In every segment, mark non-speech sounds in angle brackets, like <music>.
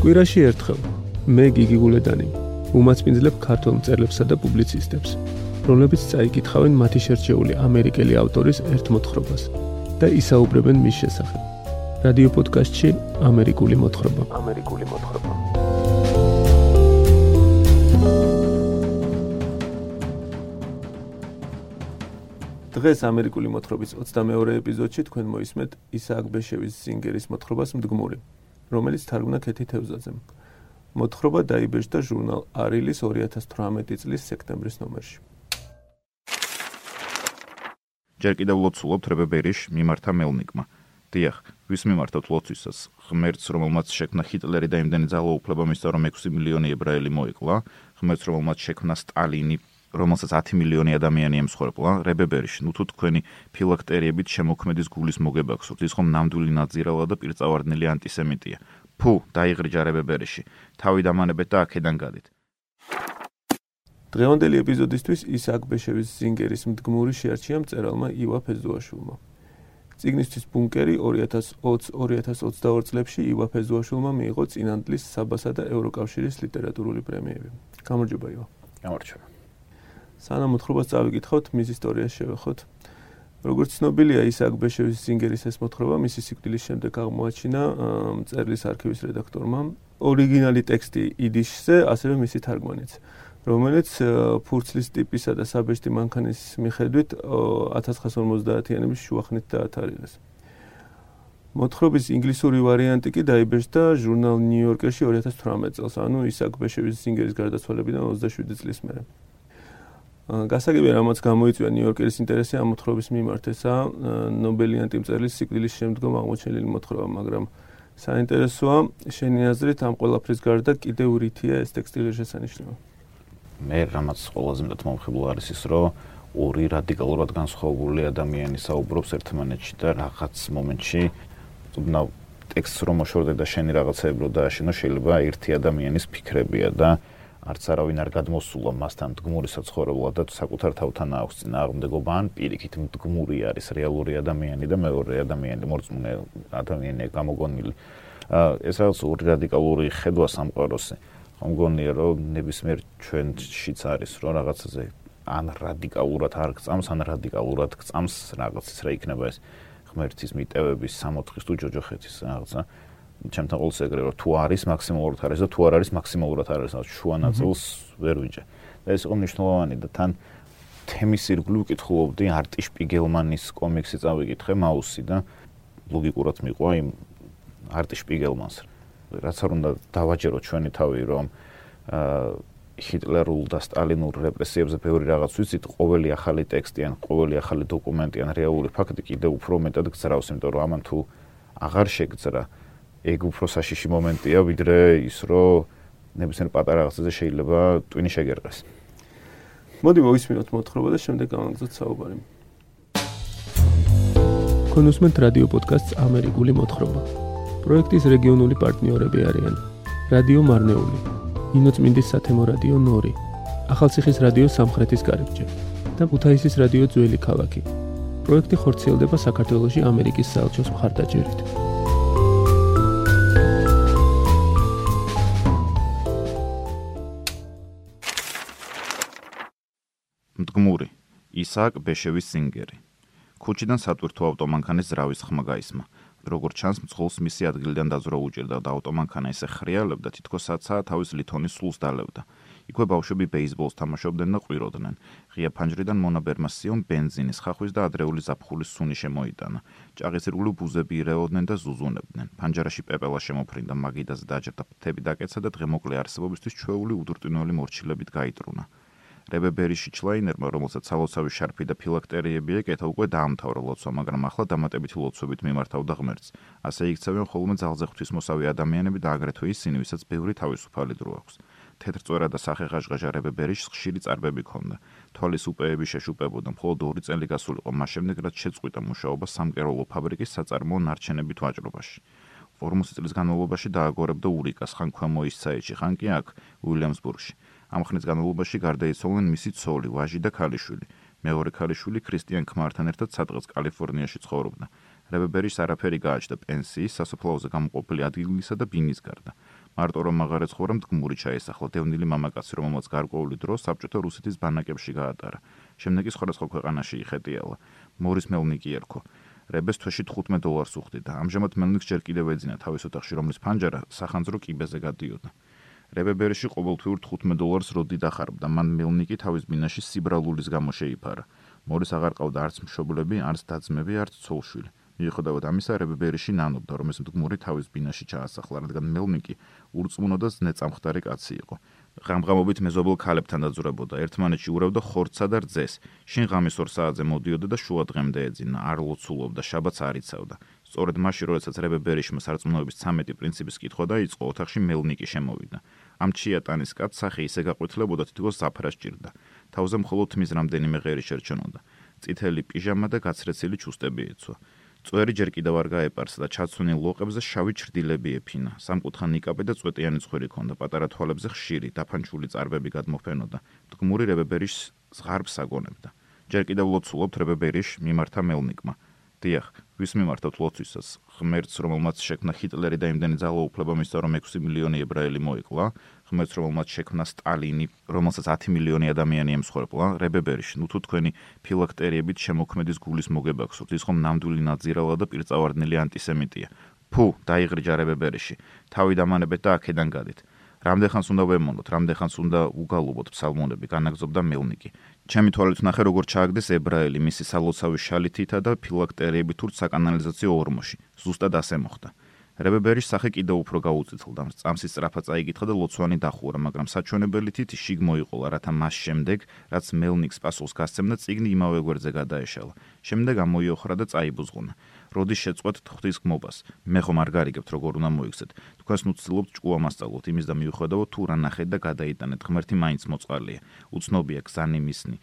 კვირაში ერთხელ მე გიგი გულედანი უმაცმინძლებ ქართულ მწერლებსა და პუბლიცისტებს, რომლებიც წაიკითხავენ მათი შერჩეული ამერიკელი ავტორის ერთ მოთხრობას და ისაუბრებენ მის შესახებ. რადიო პოდკასტში ამერიკული მოთხრობა. ამერიკული მოთხრობა. დღეს ამერიკული მოთხრობის 22 ეპიზოდში თქვენ მოისმენთ ისააკ ბეშევის სინგერის მოთხრობას მდგმური, რომელიც თარგმნა ქეთი თევზაძემ. მოთხრობა დაიბეჭდა ჟურნალ არილის 2018 წლის სექტემბრის ნომერში. ჯერ კიდევ ლოცულობთ რებებერიში მიმართა მელნიკმა. დიახ, ვის მიმართავთ ლოცვისას? ღმერთს, რომელმაც შექმნა ჰიტლერი და იმდენი ძალაუფლება მისცა, რომ 6 მილიონი ებრაელი მოიკლა, ღმერთს, რომელმაც შექმნა სტალინი, რომელსაც 10 მილიონი ადამიანი ემსხვერპლა, რებებერიში, ნუ თუ თქვენი ფილაქტერიებით შემოქმედის გულის მოგება გსურთ, ის ხომ ნამდვილი ნაძირალა და პირწავარდნილი ანტისემიტია. ფუ, დაიღრიჯა რებებერიში. თავი დამანებეთ და აქედან გადით. დღევანდელი ეპიზოდისთვის ისაკ ბეშევის სინგერის მდგმური შეარჩია მწერალმა ივა ფეზუაშვილმა. ციგნისთვის ბუნკერი 2020-2022 წლებში ივა ფეზუაშვილმა მიიღო წინანდლის საბასა და ევროკავშირის ლიტერატურული პრემიები. გამარჯობა ივა. გამარჯობა. სანამ მოთხრობას წავიკითხავთ, მის ისტორიას შევეხოთ. როგორც ცნობილია, ისაკ ბეშევის სინგერის ეს მოთხრობა მისი სიკვდილის შემდეგ აღმოაჩინა მწერლის არქივის რედაქტორმა. ორიგინალი ტექსტი იდიშზე, ასევე მისი თარგმანიც, რომელიც ფურცლის ტიპისა და საბეშტი მანქანის მიხედვით 1950-იანების შუახნით დაათარიღეს. მოთხრობის ინგლისური ვარიანტი კი დაიბეჭდა ჟურნალ ნიუ-იორკერში 2018 წელს, ანუ ისაკ ბეშევის სინგერის გარდაცვალებიდან 27 წლის მერე. გასაგებია რამაც გამოიწვია ნიუ-იორკერის ინტერესი ამ მოთხრობის მიმართ ესა ნობელიანტი მწერლის სიკვდილის შემდგომ აღმოჩენილი მოთხრობა, მაგრამ საინტერესოა შენი აზრით ამ ყველაფრის გარდა კიდევ რითია ეს ტექსტი შესანიშნავი. მე რამაც ყველაზე მეტად მომხიბლო არის ის, რომ ორი რადიკალურად განსხვავებული ადამიანი საუბრობს ერთმანეთში და რაღაც მომენტში თუნდაც ტექსტს რომ მოშორდე და შენი რაღაცეებრო და შენო შეიძლება ერთი ადამიანის ფიქრებია და არც არავინ არ გადმოსულა მასთან მდგმური საცხოვრებლად და საკუთარ თავთან აქვს წინააღმდეგობა ან პირიქით მდგმური არის რეალური ადამიანი და მეორე ადამიანი მორწმუნე ადამიანია გამოგონილი. ეს რაღაც ორი რადიკალური ხედვა სამყაროსზე ხომ გონია რომ ნებისმიერ ჩვენშიც არის რომ რაღაცაზე ან რადიკალურად არ გწამს ან რადიკალურად გწამს რაღაცის რა იქნება ეს ღმერთის მიტევების სამოთხის თუ ჯოჯოხეთის რაღაცა ჩემთან ყოველს ეგრე რომ თუ არის მაქსიმალურად არის და თუ არ არის მაქსიმალურად არის. რა შუა ნაწილს ვერ ვიჭე და ეს იყო მნიშვნელოვანი და თან თემის ირგვლივ ვკითხულობდი არტი შპიგელმანის კომიქსი წავიკითხე მაუსი და ლოგიკურად მიყვა იმ არტი შპიგელმანს რაც არ უნდა დავაჯერო ჩვენი თავი რომ ჰიტლერულ და სტალინურ რეპრესიებზე ბევრი რაღაც ვიცით ყოველი ახალი ტექსტი ან ყოველი ახალი დოკუმენტი ან რეალური ფაქტი კიდევ უფრო მეტად გძრავს იმიტომ რომ ამან თუ აღარ შეგძრა ეგ უფრო საშიში მომენტია ვიდრე ის რომ ნებისმიერ პატარა რაღაცაზე შეიძლება ტვინი შეგერყეს. მოდი მოვისმინოთ მოთხრობა და შემდეგ გავანგზოთ საუბარი. კონუსმენტ რადიო პოდკასტს ამერიკული მოთხრობა. პროექტის რეგიონული პარტნიორები არიან: რადიო მარნეული, ინოცმინდის სათემო რადიო ნორი, ახალციხის რადიო სამხრეთის კარიბჭე და ქუთაისის რადიო ძველი ქალაქი. პროექტი ხორციელდება საქართველოსი ამერიკის საელჩოს მხარდაჭერით. მდგმური ისააკ ბეშევის სინგერი. ქუჩიდან სატვირთო ავტომანქანის ძრავის ხმა გაისმა როგორც ჩანს მძღოლს მისი ადგილიდან დაზრა უჭირდა და ავტომანქანა ისე ხრიალებდა თითქოს საცაა თავის ლითონის სულს დალევდა. იქვე ბავშვები ბეისბოლს თამაშობდნენ და ყვიროდნენ. ღია ფანჯრიდან მონაბერმა სიონ ბენზინის ხახვის და ადრეული ზაფხულის სუნი შემოიტანა. ჭაღისრული ბუზები ირეოდნენ და ზუზუნებდნენ. ფანჯარაში პეპელა შემოფრინდა მაგიდაზე დაჯერდა ფრთები დაკეცა და დღემოკლე არსებობისთვის ჩვეული უდურტინოელი მორჩილებით გაიტრუნა რებებერიში ჩლაინერმა, რომელსაც სალოცავი შარფი და ფილაქტერიები ეკეთა, უკვე დაამთავრა ლოცვა, მაგრამ ახლა დამატებითი ლოცვებით მიმართავდა ღმერთს. ასე იქცევენ ხოლმე ძალზე ღვთისმოსავი ადამიანები და აგრეთვე ისინი, ვისაც ბევრი თავისუფალი დრო აქვს. თეთრწვერა და სახეღაჟღაჟა რებებერიში ხშირი წარბები ქონდა. თვალის უპეები შეშუპებოდა, მხოლოდ ორი წელი გასულიყო, მას შემდეგ რაც შეწყვიტა მუშაობა სამკეროლო ფაბრიკის საწარმოო ნარჩენებით ვაჭრობაში. 40 წლის განმავლობაში დააგორებდა ურიკას ხან ქვემო ისცაიჩი, ხან კი აქ, უილიამსბურგში. ამ ხნის განმავლობაში გარდაიცვალნენ მისი ცოლი, ვაჟი და ქალიშვილი. მეორე ქალიშვილი ქრისტიან ქმართან ერთად სადღაც კალიფორნიაში ცხოვრობდა. რებებერის არაფერი გააჩნდა პენსიის, სასოფლაოზე გამოყოფილი ადგილისა და ბინის გარდა. მარტო რომ აღარ ეცხოვრა მდგმური ჩაესახლა დევნილი მამაკაცი რომელმაც გარკვეული დრო საბჭოთა რუსეთის ბანაკებში გაატარა შემდეგ ის სხვადასხვა ქვეყანაში იხეტიალა მორის მელნიკი ერქო რებეს თვეში 15 დოლარს უხდიდა ამჟამად მელნიკს ჯერ კიდევ ეძინა თავის ოთახში რომლის ფანჯარა სახანძრო კიბეზე გადიოდა რებებერიში ყოველთვიურ 15 დოლარს როდი დახარბდა მან მელნიკი თავის ბინაში სიბრალულის გამო შეიფარა მორის აღარ ყავდა არც მშობლები არც დაძმები არც ცოლშვილი მიუხედავად ამისა, რებებერიში ნანობდა, რომ ეს მდგმური თავის ბინაში ჩაასახლა, რადგან მელნიკი ურწმუნო და ზნეწამხდარი კაცი იყო. ღამღამობით მეზობელ ქალებთან დაძურებოდა, ერთმანეთში ურავდა ხორცსა და რძეს. შინ ღამის 2 საათზე მოდიოდა და შუა დღემდე ეძინა, არ ლოცულობდა, შაბათს არ იცავდა. სწორედ მაშინ, როდესაც რებებერიშმა სარწმუნოების 13 პრინციპის კითხვა დაიწყო, ოთახში მელნიკი შემოვიდა. ამ ჩიატანის კაც სახე ისე გაყვითლებოდა, თითქოს საფრას ჭირდა. თავზე მხოლოდ თმის რამდენიმე ღერი შერჩენოდა. წითელი პიჟამა და გაცრეცილი ჩუსტები ეცვა. წვერი ჯერ კიდევ არ გაეპარს და ჩაცუნი ლოყებზე შავი ჩრდილები ეფინა. სამკუთხა ნიკაპი და წვეტიანი ცხვირი ქონდა, პატარა თვალებზე ხშირი, დაფანჩული წარბები გადმოფენოდა. თქმური რებებერიშ ზღარბს აგონებდა. ჯერ კიდევ ლოცულობთ რებებერიშ მიმართა მელნიკმა. დიახ, ვის მიმართავთ ლოცვისას? ღმერთს, რომელმაც შექმნა ჰიტლერი და იმდენი ძალაუფლება მისცა, რომ 6 მილიონი ებრაელი მოიკლა, ღმერთს, რომელმაც შექმნა სტალინი, რომელსაც 10 მილიონი ადამიანი ემსხვერპლა, რებებერიში, ნუ თუ თქვენი ფილაქტერიებით შემოქმედის გულის მოგება გსურთ, ის ხომ ნამდვილი ნაძირალა და პირწავარდნილი ანტისემიტია. ფუ, დაიღრიჯა რებებერიში. თავი დამანებეთ და აქედან გადით. რამდენ ხანს უნდა ვემონოთ, რამდენ ხანს უნდა უგალობოთ ფსალმონები, განაგზობდა მელნიკი. ჩემი თვალით ნახე როგორ ჩააგდეს ებრაელი მისი სალოცავი შალითითა და ფილაქტერიებით თურთ საკანალიზაციო ორმოში. ზუსტად ასე მოხდა. რებებერის სახე კიდევ უფრო გაუწითლდა. წამსის სწრაფად წაიგითხა და ლოცვანი დახურა, მაგრამ საჩვენებელი თითი შიგ მოიყოლა, რათა მას შემდეგ, რაც მელნიქს პასუხს გასცემდა, ციგნი იმავე გვერდზე გადაეშალა. შემდეგ ამოიოხრა და წაიბუზღუნა. როდი შეწყვეტ ღვთის გმობას? მე ხომ არ გარიგებთ როგორ უნდა მოიქცეთ. თქვენს ნუცდილობთ ჭკუა მასწავლოთ იმის და მიუხედავად თუ რა ნახეთ და გადაიტანეთ, ღმერთი მაინც მოწყალია. უცნობია გზანი მისნი.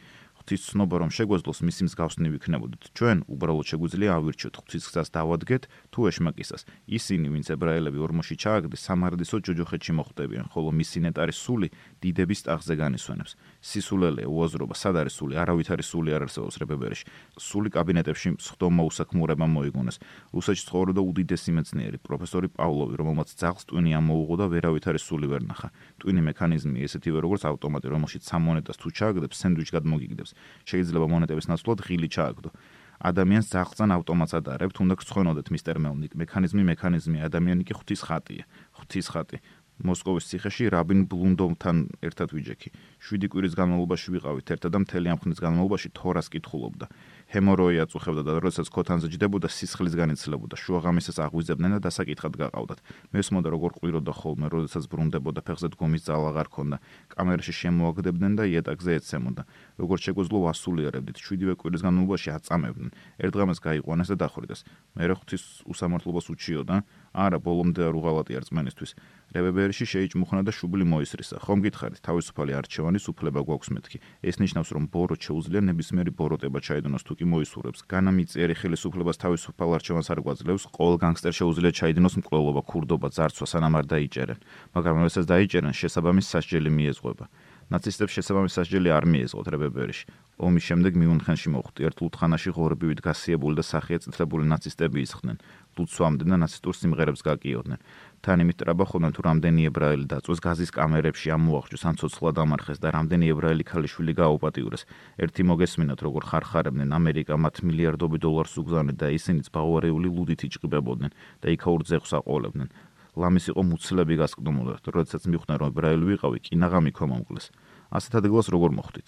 ღვთის ცნობა რომ შეგვეძლოს მისი მსგავსნი ვიქნებოდეთ ჩვენ უბრალოდ შეგვიძლია ავირჩიოთ ღვთის გზას დავადგეთ თუ ეშმაკისას. ისინი ვინც ებრაელები ორმოში ჩააგდეს სამარდისო ჯოჯოხეთში მოხვდებიან ხოლო მისი ნეტარი სული დიდების ტახზე განისვენებს. სისულელე უაზრობა სად არის სული? არავითარი სული არ არსებობს რებებერში სული კაბინეტებში სხდომა უსაქმურება მოიგონეს. რუსეთში ცხოვრობდა უდიდესი მეცნიერი პროფესორი პავლოვი რომელმაც ძაღლს ტვინი ამოუღო და ვერავითარი სული ვერ ნახა. ტვინი მექანიზმი ესეთივე როგორც ავტომატი რომელშიც სამონეტას თუ ჩააგდებს სენდვიჩ გადმოგიგდებს შეიძლება მონეტების ნაცვლად ღილი ჩააგდო. ადამიანს ძაღლთან ავტომატად არებ, თუნდაც ცხონოდეთ მისტერ მელნიკ, მექანიზმი მექანიზმი, ადამიანი კი ღვთის ხატია. ღვთის ხატი. მოსკოვის ციხეში რაბინ ბლუნდოვთან ერთად ვიჯექი. 7 კვირის განმავლობაში ვიყავით ერთად და მთელი ამ ხნის განმავლობაში თორას კითხულობდა. ჰემოროია წუხებდა და როდესაც ქოთანზე ჯდებოდა სისხლის განიცლებოდა შუაღამისას აღვიძებდნენ და დასაკითხად გაყავდათ. მესმოდა როგორ ყვიროდა ხოლმე როდესაც ბრუნდებოდა ფეხზე დგომის ძალა აღარ ქონდა კამერაში შემოაგდებდნენ და იატაკზე ეცემოდა. როგორც შეგვეძლო ვასულიერებდით შვიდივე კვირის განმავლობაში აწამებდნენ. ერთ დღეს გაიყვანეს და დახვრიტეს. მე რეხთვის უსამართლობას უჩიოდა არა ბოლომდე არ უღალატი არწმენისთვის რებებერიში შეიჭმუხნა და შუბლი მოისრისა ხომ გითხარით თავისუფალი არჩევანის უფლება გვაქვს მეთქი ეს ნიშნავს რომ ბორო შეუძლია ნებისმიერი ბოროტება ჩაიდონოს თუ კი მოისურვებს. განამიწერი ხელისუფლებას თავისუფალ არჩევანს არ გვაძლევს. ყოველ განგსტერ შეუძლია ჩაიდინოს მკვლელობა, ქურდობა, ძარცვა, სანამ არ დაიჭერენ. მაგრამ როდესაც დაიჭერენ, შესაბამის სასჯელი მიეძღვება. ნაცისტებს შესაბამის სასჯელი არ მიეძღოთ რებებერიში. ომის შემდეგ მიუნხენში მოხვდი. ერთ ლუთხანაში ღორებივით გასიებული და სახეა წითლებული ნაცისტები ისხდნენ. ლუცვამდენ და ნაცისტურ სიმღერებს გაკიოდნენ. თან იმით ტრაბახობდნენ თუ რამდენი ებრაელი დაწვეს გაზის კამერებში ამოაღჭოს ან ცოცხლა დამარხეს და რამდენი ებრაელი ქალიშვილი გააუპატიურეს. ერთი მოგესმინათ როგორ ხარხარებდნენ ამერიკა მათ მილიარდობით დოლარს უგზავნეთ და ისინიც ბავარიული ლუდით იჭყებოდნენ და იქაურ ძეხს აყოლებდნენ. ლამის იყო მუცლები გასკდომოდა, როდესაც მიხვდნენ რომ ებრაელი ვიყავი, კინაღამი ქომამკლეს. ასეთ ადგილას როგორ მოხვდით?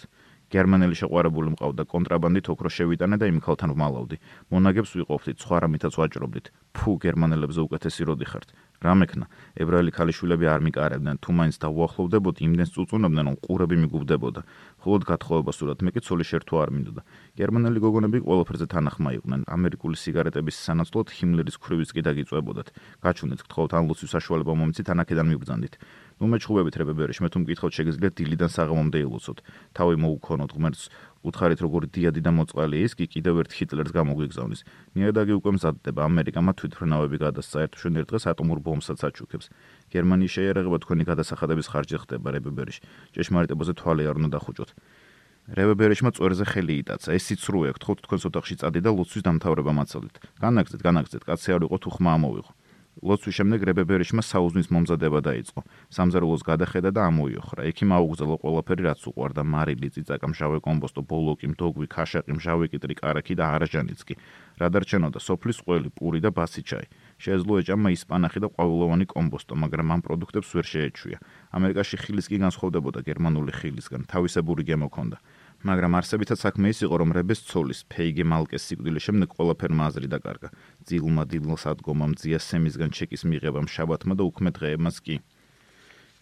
გერმანელი შეყვარებული მყავდა კონტრაბანდით ოქრო შევიტანე და იმ ქალთან ვმალავდი. მონაგებს ვიყოფდით, სხვა რამითაც ვაჭრობდით. ფუ, გერმანელებზე უკეთესი როდი ხართ. რა მექნა? ებრაელი ქალიშვილები არ მიკარებდნენ, თუ მაინც დაუახლოვდებოდი, იმდენს წუწუნებდნენ, რომ ყურები მიგუბდებოდა. ხოლოდ გათხოვება სულად მე კი ცოლი შერთო არ მინდოდა. გერმანელი გოგონები ყველაფერზე თანახმა იყვნენ. ამერიკული სიგარეტების სანაცვლოდ ჰიმლერის ქრივიც კი დაგიწვებოდათ. გაჩვენეთ, გთხოვთ ან ლოცვის საშუალება მომიცით, ან აქედან მიბრძანდით. ნუ მეჩხუბებით რებებერიში, მე თუ მკითხავთ შეგიძლიათ დილიდან საღამომდე ილოცოთ. თავი მოუქონოთ ღმერთს უთხარით როგორ დიადი და მოწყალი ის კი კიდევ ერთ ჰიტლერს გამოგვიგზავნის. ნიადაგი უკვე მზადდება ამერიკამ თვითფრენავები გადასცა ერთ შენ ერთ დღეს ატომურ ბომბსაც აჩუქებს. გერმანიის შეერაღება თქვენი გადასახადების ხარჯზე ხდება რებებერიში. ჭეშმარიტებაზე თვალი არ უნდა დახუჭოთ. რებებერიშმა წვერზე ხელი იტაცა. ეს სიცრუე თქო თქვენს ოთახში წადი და ლოცვის დამთავრება მაცალეთ. განაგზეთ, განაგზეთ, კაცი არ იყო თუ ხმა ამოვიღო. ლოცვის შემდეგ რებებერიშმა საუზმის მომზადება დაიწყო. სამზარეულოს გადახედა და ამოიოხრა. ექიმ აუგზალა ყველაფერი, რაც უყვარდა: მარილი, წიწაკა, მჟავე კომბოსტო, ბოლოკი, მდოგვი, ქაშაყი, მჟავე კიტრი, კარაქი და არაჟანიც კი. რა დარჩენოდა სოფლის ყველი, პური და ბასი ჩაი. შეეძლო ეჭამა ისპანახი და ყვავილოვანი კომბოსტო, მაგრამ ამ პროდუქტებს ვერ შეეჩვია. ამერიკაში ხილის კი განსხვავდებოდა გერმანული ხილისგან, თავისებური გემო ჰქონდა. მაგრამ არსებითაც საქმე ის იყო, რომ რებეს ცოლის ფეიგე მალკეს სიკვდილის შემდეგ ყველაფერმა აზრი დაკარგა. ძილმა დილს ადგომამ ძია სემისგან ჩეკის მიღებამ შაბათმა და უქმე დღეებმაც კი.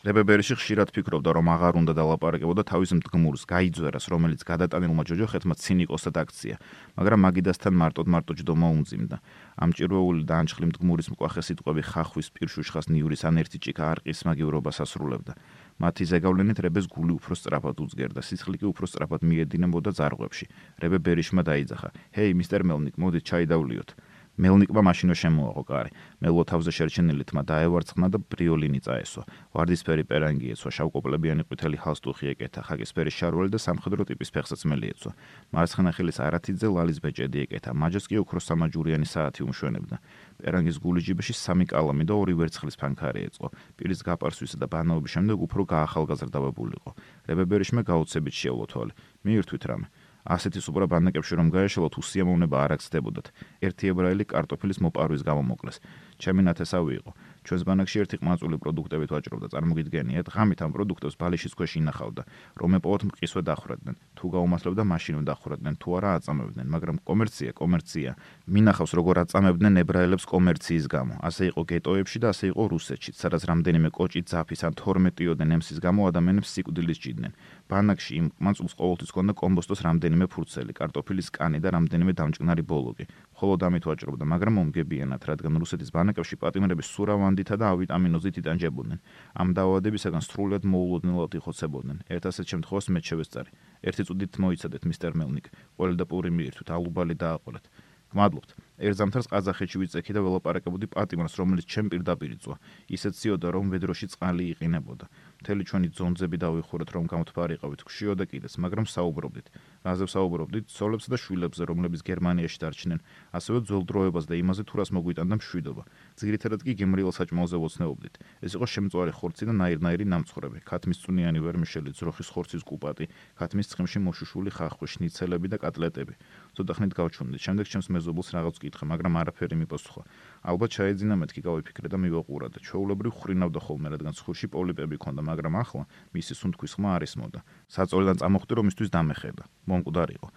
ლებებერიში ხშირად ფიქრობდა, რომ აღარ უნდა დალაპარაკებოდა თავის მდგმურს, გაიძვერას, რომელიც გადატანილმა ჯოჯოხეთმა ცინიკოსად აქცია, მაგრამ მაგიდასთან მარტოდ მარტო ჯდომა უმძიმდა. ამჭირვეული და ანჩხლი მდგმურის მკვახე სიტყვები ხახვის პირშუშხას ნიურის ან ერთი ჭიქა არყის მაგივრობას ასრულებდა. მათი ზეგავლენით რებეს გული უფრო სწრაფად უძგერდა, სისხლი კი უფრო სწრაფად მიედინებოდა ზარღვებში. რებე ბერიშმა დაიძახა: "ჰეი, მისტერ მელნიკ, მოდით ჩაი დავლიოთ." მელნიკმა მაშინო შემოაღო კარი. მელო თავზე შერჩენილი თმა დაევარცხნა და ბრიოლინი წაესვა. ვარდისფერი პერანგი ეცვა, შავკოპლებიანი ყვითელი ჰალსტუხი ეკეთა, ხაგისფერი შარველი და სამხედრო ტიპის ფეხსაცმელი ეცვა. მარცხენა ხელის არათიძე ლალის ბეჭედი ეკეთა, მაჯოს კი ოქროს სამაჯურიანი საათი უმშვენებდა. პერანგის გული ჯიბეში სამი კალამი და ორი ვერცხლის ფანქარი ეწყო. პირის გაპარსვისა და ბანაობის შემდეგ უფრო გაახალგაზრდავებულიყო. რებებერიშმა გაუცებით შეავლო თვალი. მიირთვით რამე. ასეთი სუპრა ბანაკებში რომ გაეშალოთ უსიამოვნება არ აქცდებოდათ. ერთი ებრაელი კარტოფილის მოპარვის გამო მოკლეს. ჩემი ნათესავი იყო. ჩვენს ბანაკში ერთი ყმაწული პროდუქტებით ვაჭრობდა, წარმოგიდგენიათ, ღამით ამ პროდუქტებს ბალიშის ქვეშ ინახავდა, რომ ეპოვოთ მყისვე დახრადნენ. თუ გაუმასლებდა, მაშინ დახრადნენ, თუ არა აწამებდნენ, მაგრამ კომერცია, კომერცია. მინახავს როგორ აწამებდნენ ებრაელებს კომერციის გამო. ასე იყო გეტოებში და ასე იყო რუსეთში, სადაც რამდენიმე კოჭი ძაფის ან 12-იოდე ნემსის გამო ადამიანებს სიკვდილის ჭიდნენ. ბანაკში იმ ყმაწულს ყოველთვის ჰქონდა კომბოსტოს რამდენიმე ფურცელი, კარტოფილის კანი და რამდენიმე დამჭკნარი ბოლოკი. მხოლოდ ამით ვაჭრობდა, მაგრამ მომგებიანად, რადგან რუსეთის ბანაკებში პატიმრები სურავან ვიტამინდითა და ავიტამინოზით იტანჯებოდნენ. ამ დაავადებისაგან სრულად მოულოდნელად იხოცებოდნენ. ერთ ასეთ შემთხვევას მე შევესწარი. ერთი წუთით მოიცადეთ მისტერ მელნიკ. ყოველ და პური მიირთვით, ალუბალი დააყოლეთ. გმადლობთ. ერთ ზამთარს ყაზახეთში ვიწექი და ველაპარაკებოდი პატიმრს, რომელიც ჩემ პირდაპირ იწვა. ისეთ ციოდა, რომ ვედროში წყალი იყინებოდა. მთელი ჩვენი ძონძები დავიხურეთ, რომ გამთფარიყავით, ქშიო და კიდეს, მაგრამ საუბრობდით. რაზე საუბრობდით? ცოლებსა და შვილებზე, რომლებიც გერმანიაში დარჩნენ, ასევე ძველდროებას და იმაზე, თუ რას მოგვიტანდა მშვიდობა. ძირითადად კი გემრიელ საჭმელზე ვოცნეობდით. ეს იყო შემწვარი ხორცი და ნაირნაირი ნამცხრები, ქათმის წუნიანი ვერმიშელი, ძროხის ხორცის კუპატი, ქათმის ცხიმში მოშუშული ხახვი, შნიცელები და კატლეტები. ცოტა ხნით გავჩვენდი. შემდეგ ჩემს მეზობელს რაღაც კითხე, მაგრამ არაფერი მიპასუხა. ალბათ ჩაეძინა მეთქი გავიფიქრე და მივაყურა და ჩვეულებრივ ხრინავდა ხოლმე, რადგან ცხურში პოლიპები ქონდა, მაგრამ ახლა მისი სუნთქვის ხმა არის მოდა. საწოლიდან წამოხდი რომ მისთვის დამეხედა. მომკვდარიყო.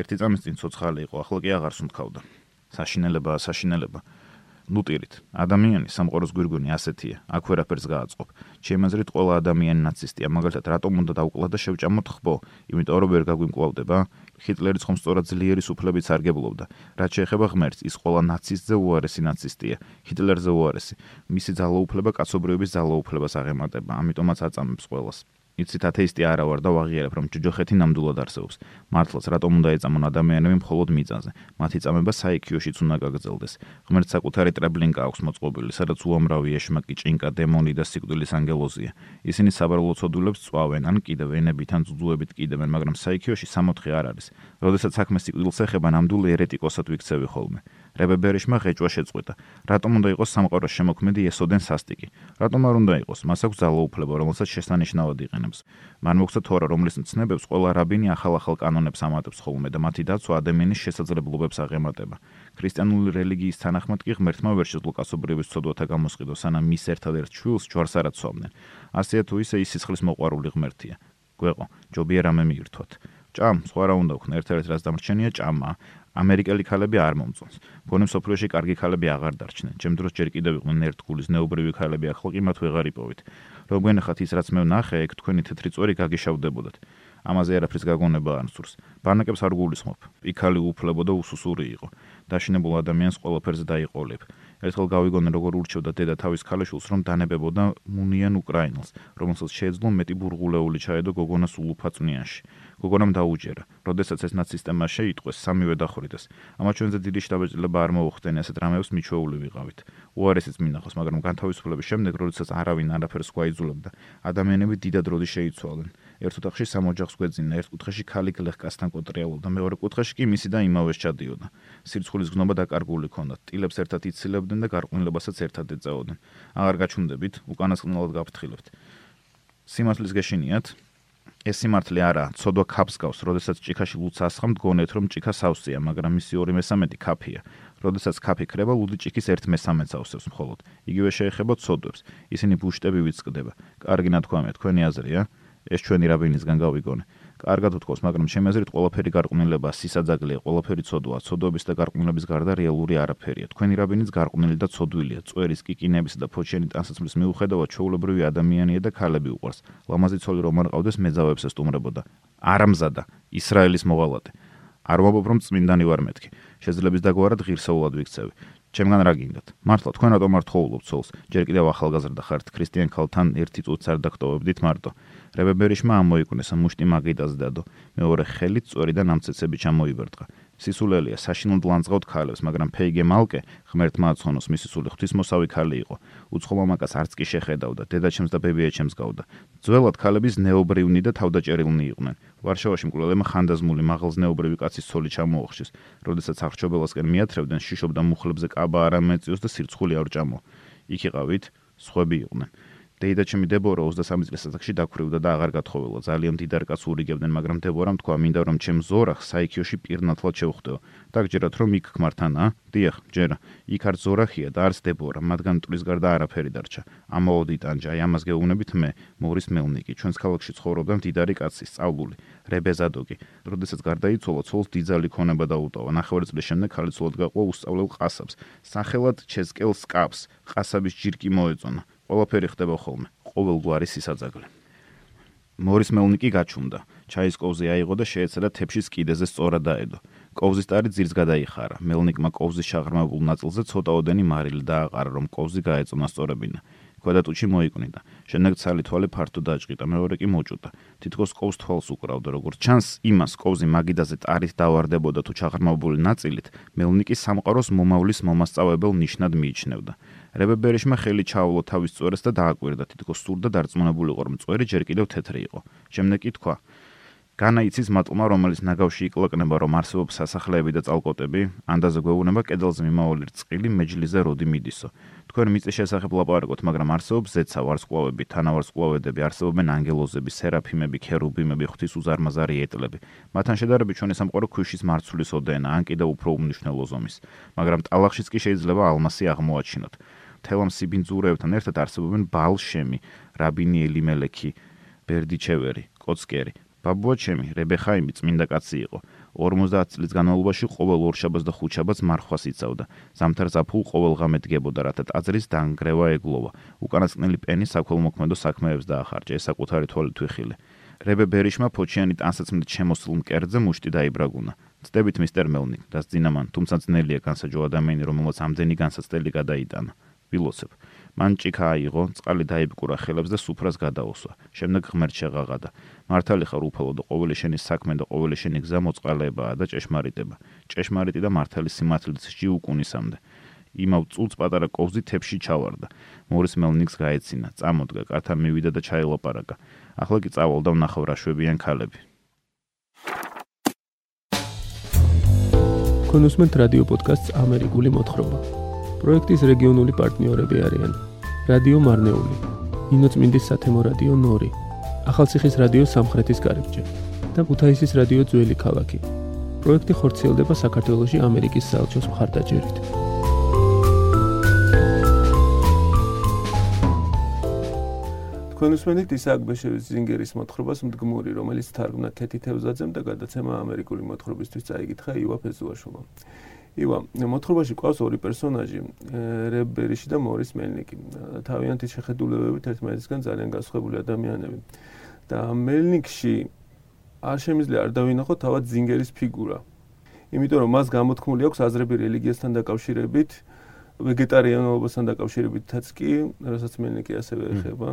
ერთი წამის წინ ცოცხალი იყო, ახლა კი აღარ სუნთქავდა. საშინელებაა, საშინელება. ნუტირით. ადამიანი სამყაროს გვირგვინი ასეთია. აქ ვერაფერს გააწყობ. ჩემი აზრით, ყველა ადამიანი ნაცისტია, მაგალითად, რატომ უნდა დაუკლათ და შევჭამოთ ხბო? იმიტომ რომ ვერ გაგვიმკლავდება. ჰიტლერი ხომ სწორად ძლიერი სუფლებით სარგებლობდა. რაც შეეხება ღმერთს, ის ყველა ნაცისტზე უარესი ნაცისტია. ჰიტლერზე უარესი. მისი ძალაუფლება კაცობრიობის ძალაუფლებას აღემატება. ამიტომაც აწამებს ყველას. იცით ათეისტი არა ვარ და ვაღიარებ რომ ჯოჯოხეთი ნამდვილად არსებობს. მართლაც რატომ უნდა ეწამონ ადამიანები მხოლოდ მიწაზე? მათი წამება საიქიოშიც უნდა გაგრძელდეს. ღმერთს საკუთარი ტრებლინკა აქვს მოწყობილი, სადაც უამრავი ეშმაკი, ჭინკა, დემონი და სიკვდილის ანგელოზია. ისინი საბარლო ცოდულებს წვავენ, ან კიდევ ენებით ან ძუძუებით კიდევენ, მაგრამ საიქიოში სამოთხე არ არის. როდესაც საქმე სიკვდილს ეხება, ნამდვილი ერეტიკოსად ვიქცევი ხოლმე. რებებერიშმა ღეჭვა შეწყვეტა. რატომ უნდა იყოს სამყაროს შემოქმედი ესოდენ სასტიკი? რატომ არ უნდა იყოს? მას აქვს ძალაუფლება, რომელსაც შესანიშნავად იყენებს. მან მოგცა თორა, რომლის მცნებებს ყველა რაბინი ახალ-ახალ კანონებს ამატებს ხოლმე და მათი დაცვა ადამიანის შესაძლებლობებს აღემატება. ქრისტიანული რელიგიის თანახმად კი ღმერთმა ვერ შეძლო კაცობრიობის ცოდვათა გამოსყიდო, სანამ მის ერთადერთ შვილს ჯვარს არ აცვამდნენ. ასეა თუ ისე ის სისხლის მოყვარული ღმერთია. გვეყო, ჯობია რამე მიირთვათ. ჭამ, სხვა რა უნდა ვქნა, ერთ-ერთი რაც დამრჩენია ჭამა. ამერიკელი ქალები არ მომწონს. გონი სოფლიოში კარგი ქალები აღარ დარჩნენ. ჩემ დროს ჯერ კიდევ იყვნენ ერთგულის ნეუბრივი ქალები, ახლა კი მათ ვეღარ იპოვით. რომ გენახათ ის რაც მე ვნახე, ეგ თქვენი თეთრი წვერი გაგიშავდებოდათ. ამაზე არაფრის გაგონება არ სურს. ბანაკებს არ გულისხმობ. იქალი უფლებო და უსუსური იყო. დაშინებულ ადამიანს ყველაფერზე დაიყოლებ. ერთხელ გავიგონე როგორ ურჩევდა დედა თავის ქალიშვილს რომ დანებებოდა მუნიან უკრაინელს, რომელსაც შეეძლო მეტი ბურღულეული ჩაედო გოგონას ულუფაწნიაში. გოგონამ დაუჯერა. როდესაც ეს ნაცისტებმა შეიტყვეს, სამივე დახვრიტეს. ამა ჩვენზე დიდი შტაბეჭდილება არ მოუხდენ, ასეთ რამეებს მიჩვეული ვიყავით. უარესიც მინახავს, მაგრამ განთავისუფლების შემდეგ, როდესაც არავინ არაფერს გვაიძულებდა, ადამიანები დიდად როდი შეიცვალნენ. ერთ ოთახში სამოჯახს გვეძინა, ერთ კუთხეში ქალი გლეხკასთან კოტრიალობდა, მეორე კუთხეში კი მისი და იმავეს ჩადიოდა. სირცხულის გნობა დაკარგული ჰქონდათ. ტილებს ერთად იცილებდნენ და გარყვნილებასაც ერთად ეწაოდნენ. აღარ გაჩუნდებით, უკანასკნელად გაფრთხილებთ. სიმართლის გეშინიათ? ეს სიმართლე არა, ცოდვა ქაფს გავს, როდესაც ჭიქაში ლუცა ასხამ დგონეთ, რომ ჭიქა სავსეა, მაგრამ მისი 2/3 ქაფია. როდესაც ქაფი ქრება, ლუდი ჭიქის 1/3 ავსებს მხოლოდ. იგივე შეეხება ცოდვებს. ისინი ბუშტები ვიწყდება. კარგი ნათქვამია, თქვენი აზრია? ეს ჩვენი რაბინისგან გავიგონე. კარგად უთქოს, მაგრამ ჩემი აზრით ყველაფერი გარყვნილება, სისაძაგლია, ყველაფერი ცოდვაა, ცოდვების და გარყვნილების გარდა რეალური არაფერია. თქვენი რაბინიც გარყვნილი და ცოდვილია, წვერის, კიკინების და ფოჩენი ტანსაცმლის მიუხედავად ჩაულებრივი ადამიანია და ქალები უყარს. ლამაზი ცოლი რომ არ ყავდეს, მეძავებს ესტუმრებოდა. არამზადა, ისრაელის მოვალატე. არ ვამბობ რომ წმინდანი ვარ მეთქი. შეძლებს დაგვარად ღირსეულად ვიქცევი. ჩემგან რა გინდათ? მართლა თქვენ რატომ არ თხოვლობთ ცოლს? ჯერ კიდევ ახალგაზრდა ხართ, ქრისტიან ქალთან ერთი წუთს არ დაგტოვებდით მარტო. რებებერიშმა ამოიკუნეს მუშტი მაგიდაზე დადო. მეორე ხელით წვერი და ნამცეცები ჩამოიბერტყა. სისულელია საშინოდ ლანძღავთ ქალებს, მაგრამ ფეიგე მალკე ღმერთმა აცხონოს მისი სული ღვთისმოსავი ქალი იყო. უცხო მამაკაც არც კი შეხედავდა, დედაჩემს და ბებიაჩემს გავდა. ძველად ქალების ნეობრივნი და თავდაჭერილნი იყვნენ. ვარშავაში მკვლელებმა ხანდაზმული მაღალზნეობრივი კაცის ცოლი ჩამოუხშეს. როდესაც აღჭობელასკენ მიათრევდნენ, შიშობდა მუხლებზე ყაბა არ ამეწიოს და სირცხული არ ჭამო. იქ იყავით, სხვები იყვნენ. დეიდა ჩემი დებორა 23 წლის ასაკში დაქვრივდა და აღარ გათხოვილა. ძალიან დიდარ კაცს ურიგებდნენ, მაგრამ დებორამ თქვა, მინდა რომ ჩემ ზორახ საიქიოში პირნათლად შევხვდეო. დაგჯერათ რომ იქ ქმართანა? დიახ, ჯერა. იქ არ ზორახია და არც დებორა, მათგან მტრის გარდა არაფერი დარჩა. ამაოდი ტანჯა, აი ამას გეუბნებით მე, მორის მელნიკი, ჩვენს ქალაქში ცხოვრობდა მდიდარი კაცი, სწავლული, რებეზადოგი. როდესაც გარდაიცვალა, ცოლს დიძალი ქონება დაუტოვა. ნახევარი წლის შემდეგ ხალი ცოლად გაყვა უსწავლელ ყასაბს. სახელად ჩესკელს კაფს, ყასაბის ჯირკი მოეწონა. ყველაფერი ხდება ხოლმე ყოველგვარი სისაძაგლე მორის მელნიკი გაჩუნდა ჩაის კოვზე აიღო და შეეცადა თეფშის კიდეზე სწორად დაედო კოვზის ტარი ძირს გადაიხარა მელნიკმა კოვზის შაღრმავებულ ნაწილზე ცოტაოდენი მარილი დააყარა რომ კოვზი გაეწონა სწორებინა ქვედატუჩი მოიკვნიდა. შემდეგ ცალი თვალი ფართო დაჭყიდა, მეორე კი მოჭუდა. თითქოს კოვს თვალს უკრავდა, როგორც ჩანს, იმას კოვზი მაგიდაზე ტარით დავარდებოდა თუ ჩაღრმავებული ნაწილით, მელნიკი სამყაროს მომავლის მომასწავებელ ნიშნად მიიჩნევდა. რებებერიშმა ხელი ჩაავლო თავის წვერს და დააკვირდა. თითქოს სურდა დარწმუნებულიყო რომ წვერი ჯერ კიდევ თეთრი იყო. შემდეგ კი თქვა განაიცის მატყლმა რომელიც ნაგავში იკლაკნება რომ არსებობს სასახლეები და წალკოტები ანდაზე გვეუბნება კედელზე მიმავალი რწყილი მეჯლიზე როდი მიდისო. თქვენ მიწის შესახებ ლაპარაკობთ მაგრამ არსებობს ზეცა ვარსკვლავები თანავარსკვლავედები არსებობენ ანგელოზები სერაფიმები ქერუბიმები ღვთის უზარმაზარი ეტლები. მათთან შედარებით ჩვენი სამყარო ქვიშის მარცვლის ოდენა ან კიდევ უფრო უმნიშვნელო ზომის. მაგრამ ტალახშიც კი შეიძლება ალმასი აღმოაჩინოთ თელამ სიბინძურებთან ერთად არსებობენ ბალშემი, რაბინი ელიმელექი, ბერდიჩევერი, კოცკერი. ბაბუაჩემი, რებეხაიმი წმინდა კაცი იყო. 50 წლის განმავლობაში ყოველ ორშაბათს და ხუთშაბათს მარხვას იცავდა. ზამთარ ზაფხულ ყოველ ღამე დგებოდა, რათა ტაძრის დანგრევა ეგლოვა. უკანასკნელი პენი საქველმოქმედო საქმეებს დაახარჯა, ესაკუთარი თვალით ვიხილე. რებე ბერიშმა ფოჩიანი ტანსაცმლით შემოსულ მკერდზე მუშტი დაიბრაგუნა. ცდებით მისტერ მელნიკ, დასძინა მან, თუმცა ძნელია განსაჯო ადამიანი, რომელსაც ამდენი განსაცდელი გადაიტანა. ვილოცებ. მან ჭიქა აიღო, წყალი დაიბკურა ხელებს და სუფრას გადაუსვა. შემდეგ ღმერთ შეღაღადა. მართალი ხარ უფალო და ყოველი შენი საქმე და ყოველი შენი გზა მოწყალებაა და ჭეშმარიტება. ჭეშმარიტი და მართალი სიმართლით ში უკუნისამდე. იმავ წულს პატარა კოვზი თებში ჩავარდა. მორის მელნიქს გაეცინა, წამოდგა, კართან მივიდა და ჩაილაპარაკა. ახლა კი წავალდა ვნახავ რა შვებიან ქალები. კონუსმენტ რადიო პოდკასტს ამერიკული მოთხრობა. პროექტის რეგიონული პარტნიორები არიან რადიო მარნეული, ინოცმინდის სათემო რადიო ნორი, ახალციხის რადიო სამხრეთის კარიბჭე და ქუთაისის რადიო ძველი ქალაქი. პროექტი ხორციელდება საქართველოსი ამერიკის საელჩოს მხარდაჭერით. კონსმენით ისააკ ბეშევის ზინგერის მოთხრობას მდგმური, რომელიც თარგმნა კეთი თევზაძემ და გადაცემა ამერიკული მოთხრობისთვის წაიკითხა ივა ფეზუაშოვმა. ივა, მოთხრობაში ყავს ორი პერსონაჟი, რებერიში და მორის მელნიკი. თავიანთი შეხედულებებით ერთმანეთისგან ძალიან განსხვავებული ადამიანები. და მელნიკში არ შემიძლია არ დავინახოთ თავად ზინგერის ფიგურა. იმიტომ რომ მას გამოთქმული აქვს აზრები რელიგიასთან დაკავშირებით, ვეგეტარიანობასთან დაკავშირებითაც კი, რასაც მელნიკი ასევე ეხება.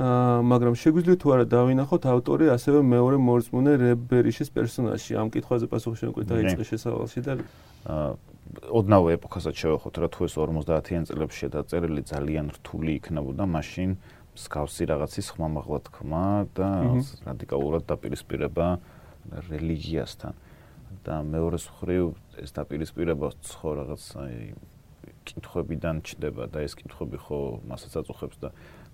მაგრამ შეგვიძლია თუ არა დავინახოთ ავტორი ასევე მეორე მორწმუნე რებერიშის პერსონაჟი. ამ კითხვაზე პასუხი შემოგვი დაიწყე შესავალში და ოდნავ ეპოქასაც შევეხოთ რა თუ ეს 50-იან წლებშია დაწერილი ძალიან რთული იქნებოდა მაშინ სკავსი რაღაცის ხმამაღლა თქმა და რადიკალურად დაპირისპირება რელიგიასთან და მეორე მხრივ ეს დაპირისპირება ხო რაღაც აი კითხვებიდან ჩდება და ეს კითხვები ხო მასაც აწუხებს და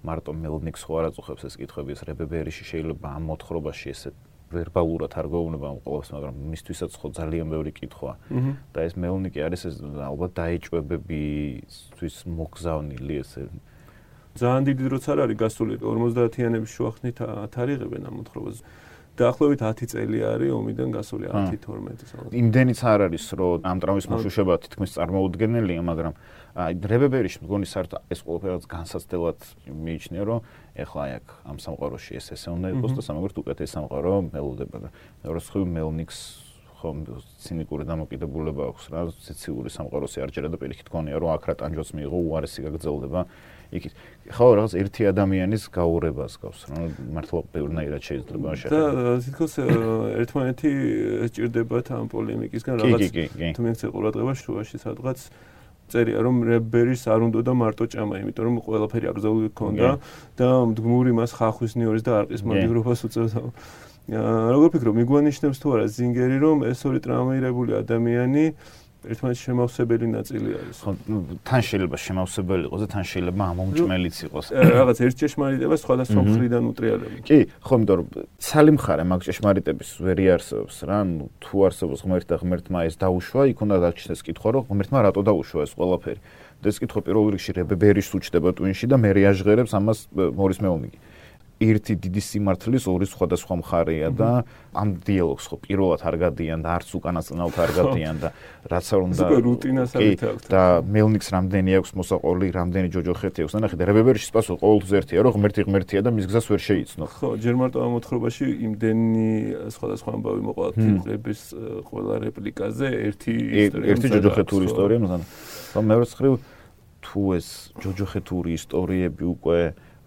მარტო მელნიკს ხო არ აწუხებს ეს კითხვები ეს რებებერიში შეიძლება ამ მოთხრობაში ესე ვერბალურად არ გეუბნება ამ ყოველს მაგრამ მისთვისაც ხო ძალიან ბევრი კითხვა. და ეს მელნიკი არის ეს ალბათ დაეჭვებებისთვის მოგზავნილი ესე ძალიან დიდი დროც არ არის გასული. 50-იანების შუახნით ათარიღებენ ამ მოთხრობას დაახლოებით 10 წელი არის ომიდან გასული 10-12 წელი. იმდენიც არ არის, რომ ამ ტრამვის მოშუშება თითქმის წარმოუდგენელია, მაგრამ აი დრებებერიში მგონი საერთოდ ეს ყველაფერს განსაცდელად მიიჩნია, რომ ეხლა აი აქ ამ სამყაროში ეს ესე უნდა იყოს და სამაგერთ უკეთეს სამყარო მელოდება და მეორე ხრივ მელნიქს ხომ ცინიკური დამოკიდებულება აქვს რა, ციციური სამყაროსი არ ჯერა და პირიქით გონია, რომ აქ რა ტანჯოს მიიღო, უარესი გაგრძელდება. იქით. ხო რაღაც ერთი ადამიანის გაურებას გავს რა მართლა ბევრნაირად შეიძლება შეხედა და თითქოს ერთმანეთი ჭირდებათ ამ პოლემიკისგან რაღაც თუ მეცე ყურადღება შუაში სადღაც წერია რომ რებერის არ უნდა და მარტო ჭამა იმიტომ რომ ყველაფერი აკრძალული ქონდა და მდგმური მას ხახვის ნიორის და არყის მაგივრობას უწევდა. როგორ ფიქრობ მიგვანიშნებს თუ არა ზინგერი რომ ეს ორი ტრამაირებული ადამიანი ერთმანეთს შემავსებელი ნაწილი არის. ხო, თან შეიძლება შემავსებელი იყოს და თან შეიძლება ამომჭმელიც იყოს. რაღაც ერთ ჭეშმარიტებას სხვადასხვა მხრიდან უტრიალებს. კი, ხო, იმიტომ რომ ცალი მხარე მაგ ჭეშმარიტების ვერი არსებობს რა, ნუ თუ არსებობს ღმერთი და ღმერთმა ეს დაუშვა, იქ უნდა დაჩნდეს კითხვა, რომ ღმერთმა რატო დაუშვა ეს ყველაფერი. და ეს კითხვა პირველ რიგში რებერის უჩდება ტვინში და მე რეაჟღერებს ამას მორის მეომიგი. ერთი დიდი სიმართლის ორი სხვადასხვა მხარეა და ამ დიალოგს ხო პირველად არ გადიან და არც უკანასკნელად არ გადიან და რაც არ უნდა ეს რუტინას არის აქვს და მელნიქს რამდენი აქვს მოსაყოლი რამდენი ჯოჯოხეთი აქვს ნახე და რებებერში პასუხი ყოველთვის ერთია რომ ღმერთი ღმერთია და მის გზას ვერ შეიცნო ხო ჯერ მარტო ამ მოთხრობაში იმდენი სხვადასხვა ამბავი მოყვა ფილმების ყველა რეპლიკაზე ერთი ისტორია ერთი ჯოჯოხეთური ისტორია მაგრამ ხო მეორე ხრივ თუ ეს ჯოჯოხეთური ისტორიები უკვე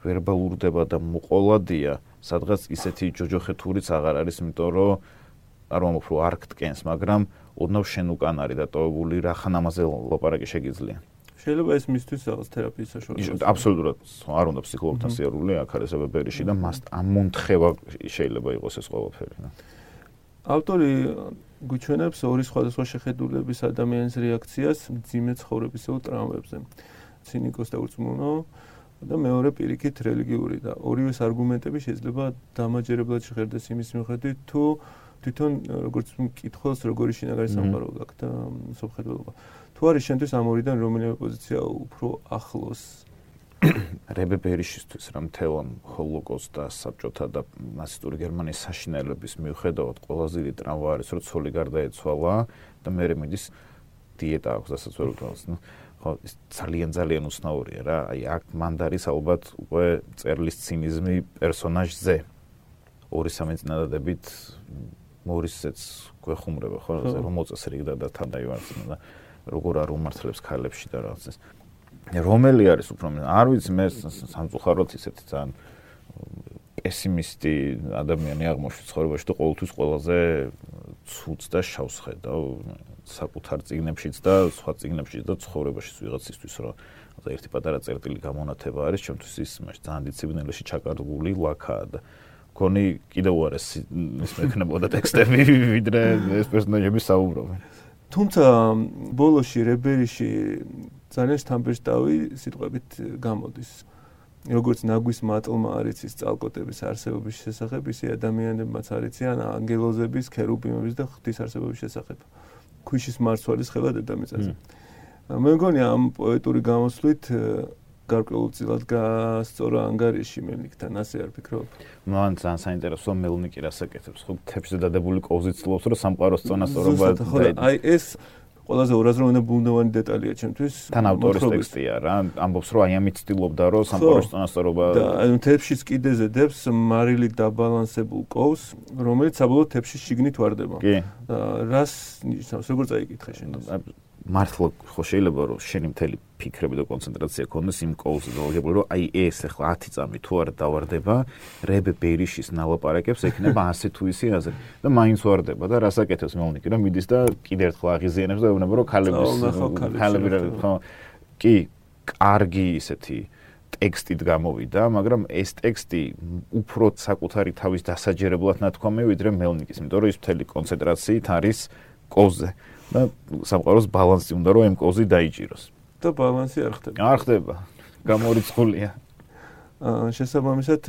ვერბალურდება და მოყოლადია, სადღაც ისეთი ჯოჯოხეთურიც აღარ არის, იმიტომ რომ არ მომხ რო არ გტკენს, მაგრამ ოდნავ შენ უკან არის დატოვებული რა ხან ამაზე ლაპარაკი შეგიძლია. შეიძლება ეს მისთვის რაღაც თერაპიის საშუალება. აბსოლუტურად, არ უნდა ფსიქოლოგთან სიარული, აქ არის ებებერიში და მას ამ მონთხევა შეიძლება იყოს ეს ყველაფერი, ავტორი გვიჩვენებს ორი სხვადასხვა შეხედულების ადამიანის რეაქციას ძიმე ცხოვრებისეულ ტრამვებზე. ცინიკოს და ურწმუნო და მეორე პირიქით რელიგიური და ორივეს არგუმენტები შეიძლება დამაჯერებლად შეხედდეს იმის მიხედვით თუ თვითონ როგორც მკითხოს როგორი შინაგანი სამყარო გაქვს და სოფხედულობა თუ არის შენთვის ამ ორიდან რომელიმე პოზიცია უფრო ახლოს? <coughs> რებებერიშისთვის რა მთელამ ჰოლოკოსტ და საბჭოთა და ნაცისტური გერმანიის საშინელების მიუხედავად ყველაზე დიდი ტრამვა არის რომ ცოლი გარდაეცვალა და მე მედის დიეტა აქვს დასაც ვერ უთვალს ნუ ხო ის ძალიან ძალიან უცნაურია რა. აი აქ მანდარის ალბათ უკვე წერლის ცინიზმი პერსონაჟზე. ორი სამი წინადადებით მორისეც გვეხუმრება ხო? რომ მოწესრიგდა და თან დაივარცხნა და როგორ არ უმართლებს ქალებში და რაღაც ეს. რომელი არის უფრო არ ვიცი მე სამწუხაროდ ისეთი ძალიან პესიმისტი ადამიანი აღმოჩნდა ცხოვრებაში და ყოველთვის ყველაზე ცუც და შავს ხედავ საკუთარ წიგნებშიც და სხვა წიგნებშიც და ცხოვრებაშიც ვიღაცისთვის რომ და ერთი პატარა წერტილი გამონათება არის ჩემთვის ის მაშ ძალიან დისციპლინაში ჩაკარგული ლაქაა და გონი კიდევ უარეს ის მექნებოდა ტექსტები ვიდრე ეს პერსონაჟები საუბრობენ. თუმცა ბოლოში რებერიში ძალიან სტამბერშტავი სიტყვებით გამოდის როგორც ნაგვის მატლმა არის ის წალკოტების არსებობის შესახებ ისე ადამიანებმაც არიციან ანგელოზების, ქერუბიმების და ღვთის არსებობის შესახებ. ქვიშის მარცვალის ხელა დედამიწაზე. მე მგონი ამ პოეტური გამოსვლით გარკვეულწილად გასწორა ანგარიში მელნიკთან, ასე არ ფიქრობ? მან ძალიან საინტერესო მელნიკი რასაკეთებს, ხო თეფშზე დადებული კოვზით ცლობს, რომ სამყაროს წონასწორობა და აი ეს ყველაზე ორაზროვანი ბუნდოვანი დეტალია ჩემთვის. თან ავტორის ტექსტია რა, ამბობს რომ აი ამით ცდილობდა რომ სამყაროს წონასწორობა და აი თეფშის კიდეზე დებს მარილი დაბალანსებულ კოვს, რომელიც საბოლოოდ თეფშის შიგნით ვარდება. კი. რას ნიშნავს, როგორ წაიკითხე შენ? მართლა ხო შეიძლება რომ შენი მთელი ფიქრები და კონცენტრაცია ქონდეს იმ კოლზე და ლოგებული რომ აი ეს ახლა 10 წამი თუ არ დავარდება რებ ბერიში ნალაპარაკებს ექნება ასე თუ ისე აზრი და მაინც ვარდება და რასაკეთებს მეუნიკი რომ მიდის და კიდე ერთხელ აღიზიანებს და ეუბნება რომ ქალების ქალები ხო. კი კარგი ისეთი ტექსტით გამოვიდა, მაგრამ ეს ტექსტი უფრო საკუთარი თავის დასაჯერებლად ნათქვამი ვიდრე მელნიკის, იმიტომ რომ ის მთელი კონცენტრაციით არის კოვზე და სამყაროს ბალანსი უნდა რომ კოვზე დაიჭიროს. და ბალანსი არ ხდება. არ ხდება. გამორიცხულია. აა შესაბამისად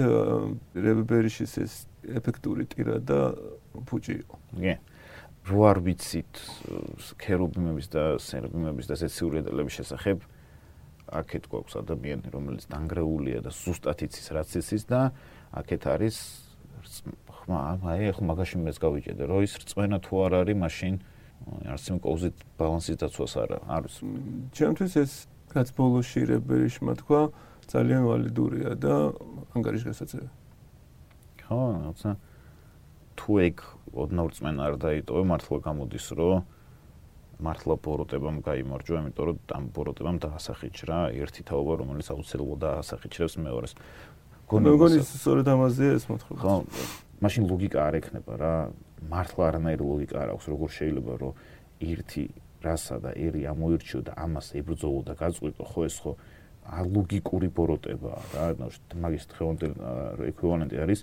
რებერიშის ეს ეფექტური ტირა და ფუჭი იყო. კი. რო არ ვიცით ქერუბიმების და სერუბიმების და სეციური დელების შესახებ აქეთ გვაქვს ადამიანი რომელიც დანგრეულია და ზუსტად იცის რაც იცის და აქეთ არის ხმა აი ახლა მაგაში მეც გავიჭედე რომ ის რწმენა თუ არ არის მაშინ არც იმ კოუზით ბალანსის დაცვას არ არის ჩემთვის ეს რაც ბოლოში რებერიშმა თქვა ძალიან ვალიდურია და ანგარიშგასაწევი ხო რაცა თუ ეგ ოდნავ რწმენა არ დაიტოვე მართლა გამოდის რომ მართლა ბოროტებამ გამოიმარჯვა, იმიტომ რომ ამ ბოროტებამ დაასახიჩრა ერთი თაობა, რომელიც აუცილებლად დაასახიჩრებს მეორეს. გონი სწორედ ამაზეა ეს მოთხრობა. ხო, მაშინ ლოგიკა არ ექნება რა. მართლა არანაირი ლოგიკა არ აქვს, როგორ შეიძლება რომ ერთი რასა და ერი ამოირჩიო და ამას ებრძოლო და გაწყვიტო, ხო ეს ხო ალოგიკური ბოროტებაა რა, მაგის თხეონდელი ეკვივალენტი არის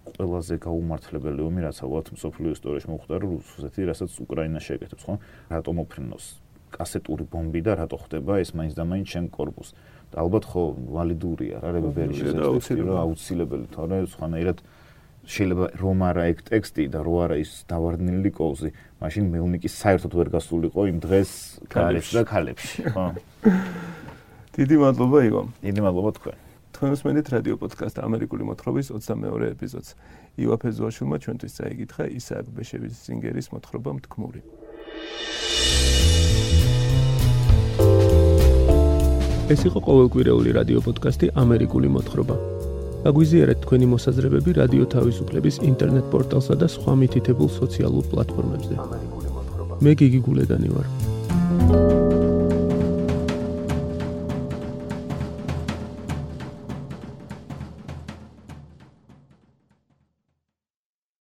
ყველაზე გაუმართლებელი ომი, რაც ალბათ მსოფლიო ისტორიაში მოხდა, რუსეთი, რასაც უკრაინა შეეკეთებს, ხო? რატომ ოფრინავს კასეტური ბომბი და რატო ხდება ეს მაინც და მაინც ჩემ корпуს. და ალბათ ხო ვალიდურია რა რებებერი შეიძლება რა აუცილებელი, თორე სხვანაირად შეიძლება რომ არა ეგ ტექსტი და რო არა ის დავარდნილი კოლზი მაშინ მელნიკის საერთოდ ვერ გასულიყო იმ დღეს ქალებში და ქალებში <laughs> ხო დიდი მადლობა ივო დიდი მადლობა თქვენ თქვენს მენით რადიო პოდკასტ ამერიკული მოთხრობის 22 ეპიზოდს. ივა ფეზუაშვილმა ჩვენთვის წაიკითხა ისააკ ბეშევის სინგერის მოთხრობა მთქმური. ეს იყო ყოველკვირეული რადიო პოდკასტი ამერიკული მოთხრობა. აგვიზიარეთ თქვენი მოსაზრებები რადიო თავისუფლების ინტერნეტ პორტალსა და სხვა მითითებულ სოციალურ პლატფორმებზე. მე გიგი გულედანი ვარ.